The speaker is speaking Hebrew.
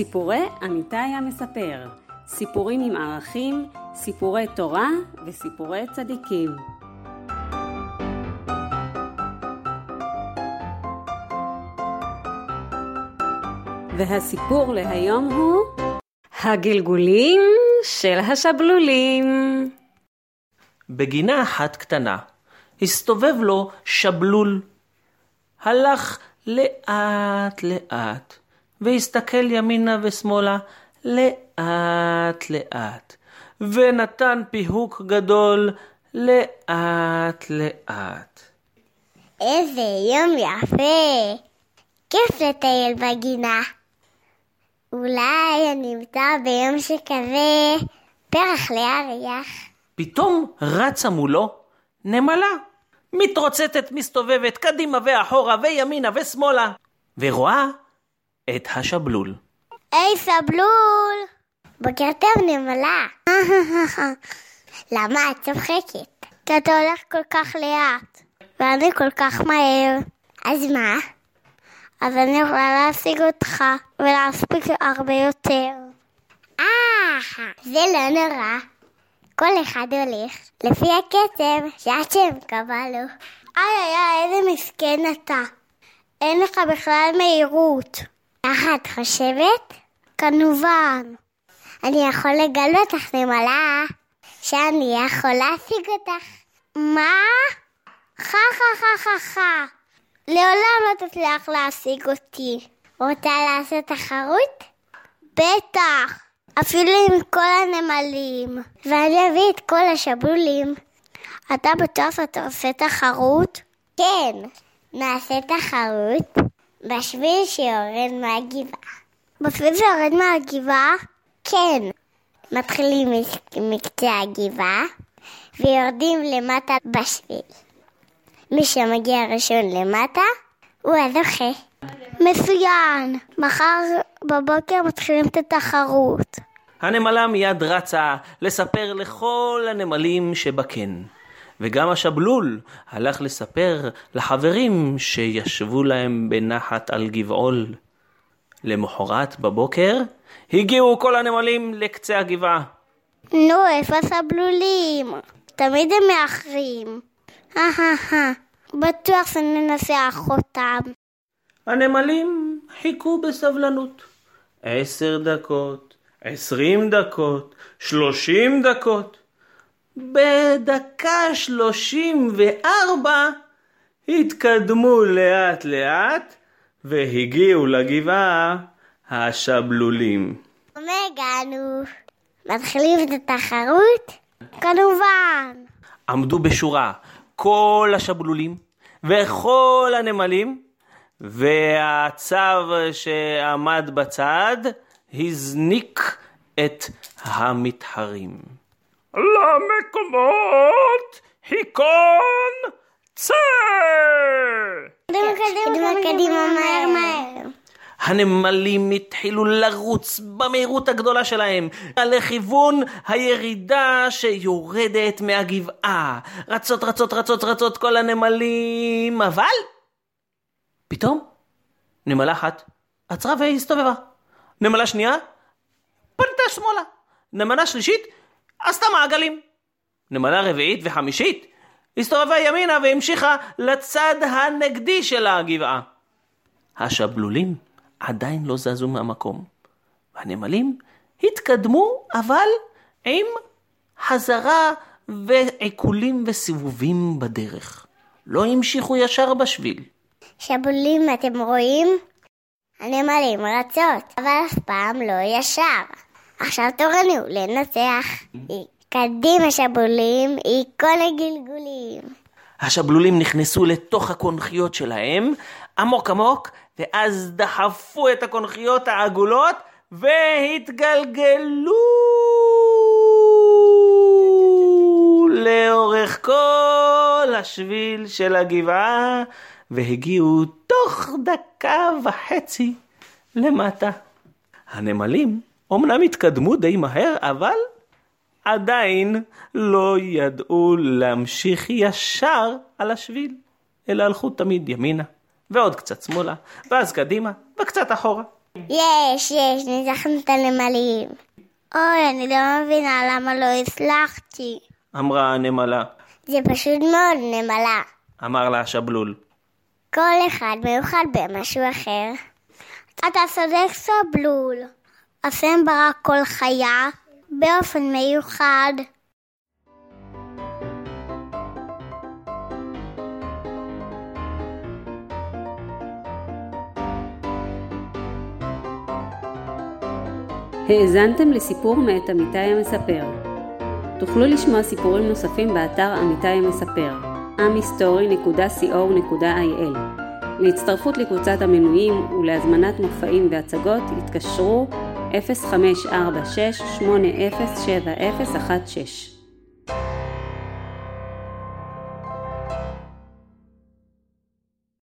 סיפורי אמיתי המספר, סיפורים עם ערכים, סיפורי תורה וסיפורי צדיקים. והסיפור להיום הוא הגלגולים של השבלולים. בגינה אחת קטנה הסתובב לו שבלול. הלך לאט לאט, והסתכל ימינה ושמאלה לאט לאט, ונתן פיהוק גדול לאט לאט. איזה יום יפה! כיף לטייל בגינה. אולי אני אמצא ביום שכזה פרח להריח. פתאום רצה מולו נמלה. מתרוצצת, מסתובבת, קדימה ואחורה, וימינה ושמאלה, ורואה את השבלול. היי סבלול! בוקר טוב נמלה. למה את צוחקת? כי אתה הולך כל כך לאט, ואני כל כך מהר. אז מה? אז אני יכולה להשיג אותך ולהספיק הרבה יותר. אה, זה לא נורא. כל אחד הולך לפי הקצב שהשם קבע לו. איי איי איי, איזה מסכן אתה. אין לך בכלל מהירות. ככה את חושבת? כמובן. אני יכול לגלות לך נמלה שאני יכול להשיג אותך. מה? חה חה חה חה חה. לעולם לא תצליח להשיג אותי. רוצה לעשות תחרות? בטח. אפילו עם כל הנמלים. ואני אביא את כל השבולים. אתה בטוח שאתה עושה תחרות? כן. נעשה תחרות בשביל שיורד מהגבעה. בשביל שיורד מהגבעה? כן. מתחילים מקצה הגבעה ויורדים למטה בשביל. מי שמגיע ראשון למטה הוא הזוכה. מצוין. מחר בבוקר מתחילים את התחרות. הנמלה מיד רצה לספר לכל הנמלים שבקן. וגם השבלול הלך לספר לחברים שישבו להם בנחת על גבעול. למחרת בבוקר הגיעו כל הנמלים לקצה הגבעה. נו, איפה הסבלולים? תמיד הם מאחרים. אהה, בטוח שננסח אותם. הנמלים חיכו בסבלנות. עשר דקות, עשרים דקות, שלושים דקות. בדקה שלושים וארבע התקדמו לאט לאט והגיעו לגבעה השבלולים. הגענו. מתחילים את התחרות? כמובן. עמדו בשורה כל השבלולים וכל הנמלים, והצב שעמד בצד הזניק את המתחרים. למקומות היכון צא! קדימה, קדימה, קדימה, מהר, מהר. הנמלים התחילו לרוץ במהירות הגדולה שלהם לכיוון הירידה שיורדת מהגבעה. רצות, רצות, רצות, רצות כל הנמלים, אבל פתאום נמלה אחת עצרה והסתובבה. נמלה שנייה פנתה שמאלה. נמלה שלישית עשתה מעגלים. נמלה רביעית וחמישית הסתובבה ימינה והמשיכה לצד הנגדי של הגבעה. השבלולים עדיין לא זזו מהמקום. והנמלים התקדמו, אבל עם חזרה ועיקולים וסיבובים בדרך. לא המשיכו ישר בשביל. שבולים, אתם רואים? הנמלים רצות, אבל אף פעם לא ישר. עכשיו תורנו לנצח. קדימה שבולים, כל הגלגולים. השבלולים נכנסו לתוך הקונכיות שלהם, עמוק עמוק, ואז דחפו את הקונכיות העגולות והתגלגלו לאורך כל השביל של הגבעה, והגיעו תוך דקה וחצי למטה. הנמלים אומנם התקדמו די מהר, אבל עדיין לא ידעו להמשיך ישר על השביל, אלא הלכו תמיד ימינה, ועוד קצת שמאלה, ואז קדימה, וקצת אחורה. יש, יש, ניצחנו את הנמלים. אוי, אני לא מבינה למה לא הצלחתי. אמרה הנמלה. זה פשוט מאוד נמלה. אמר לה השבלול. כל אחד מיוחד במשהו אחר. אתה צודק סבלול. השם ברא כל חיה באופן מיוחד. האזנתם לסיפור מאת אמיתי המספר. תוכלו לשמוע סיפורים נוספים באתר אמיתי המספר, amhistory.co.il. להצטרפות לקבוצת המנויים ולהזמנת מופעים והצגות התקשרו 0546 807016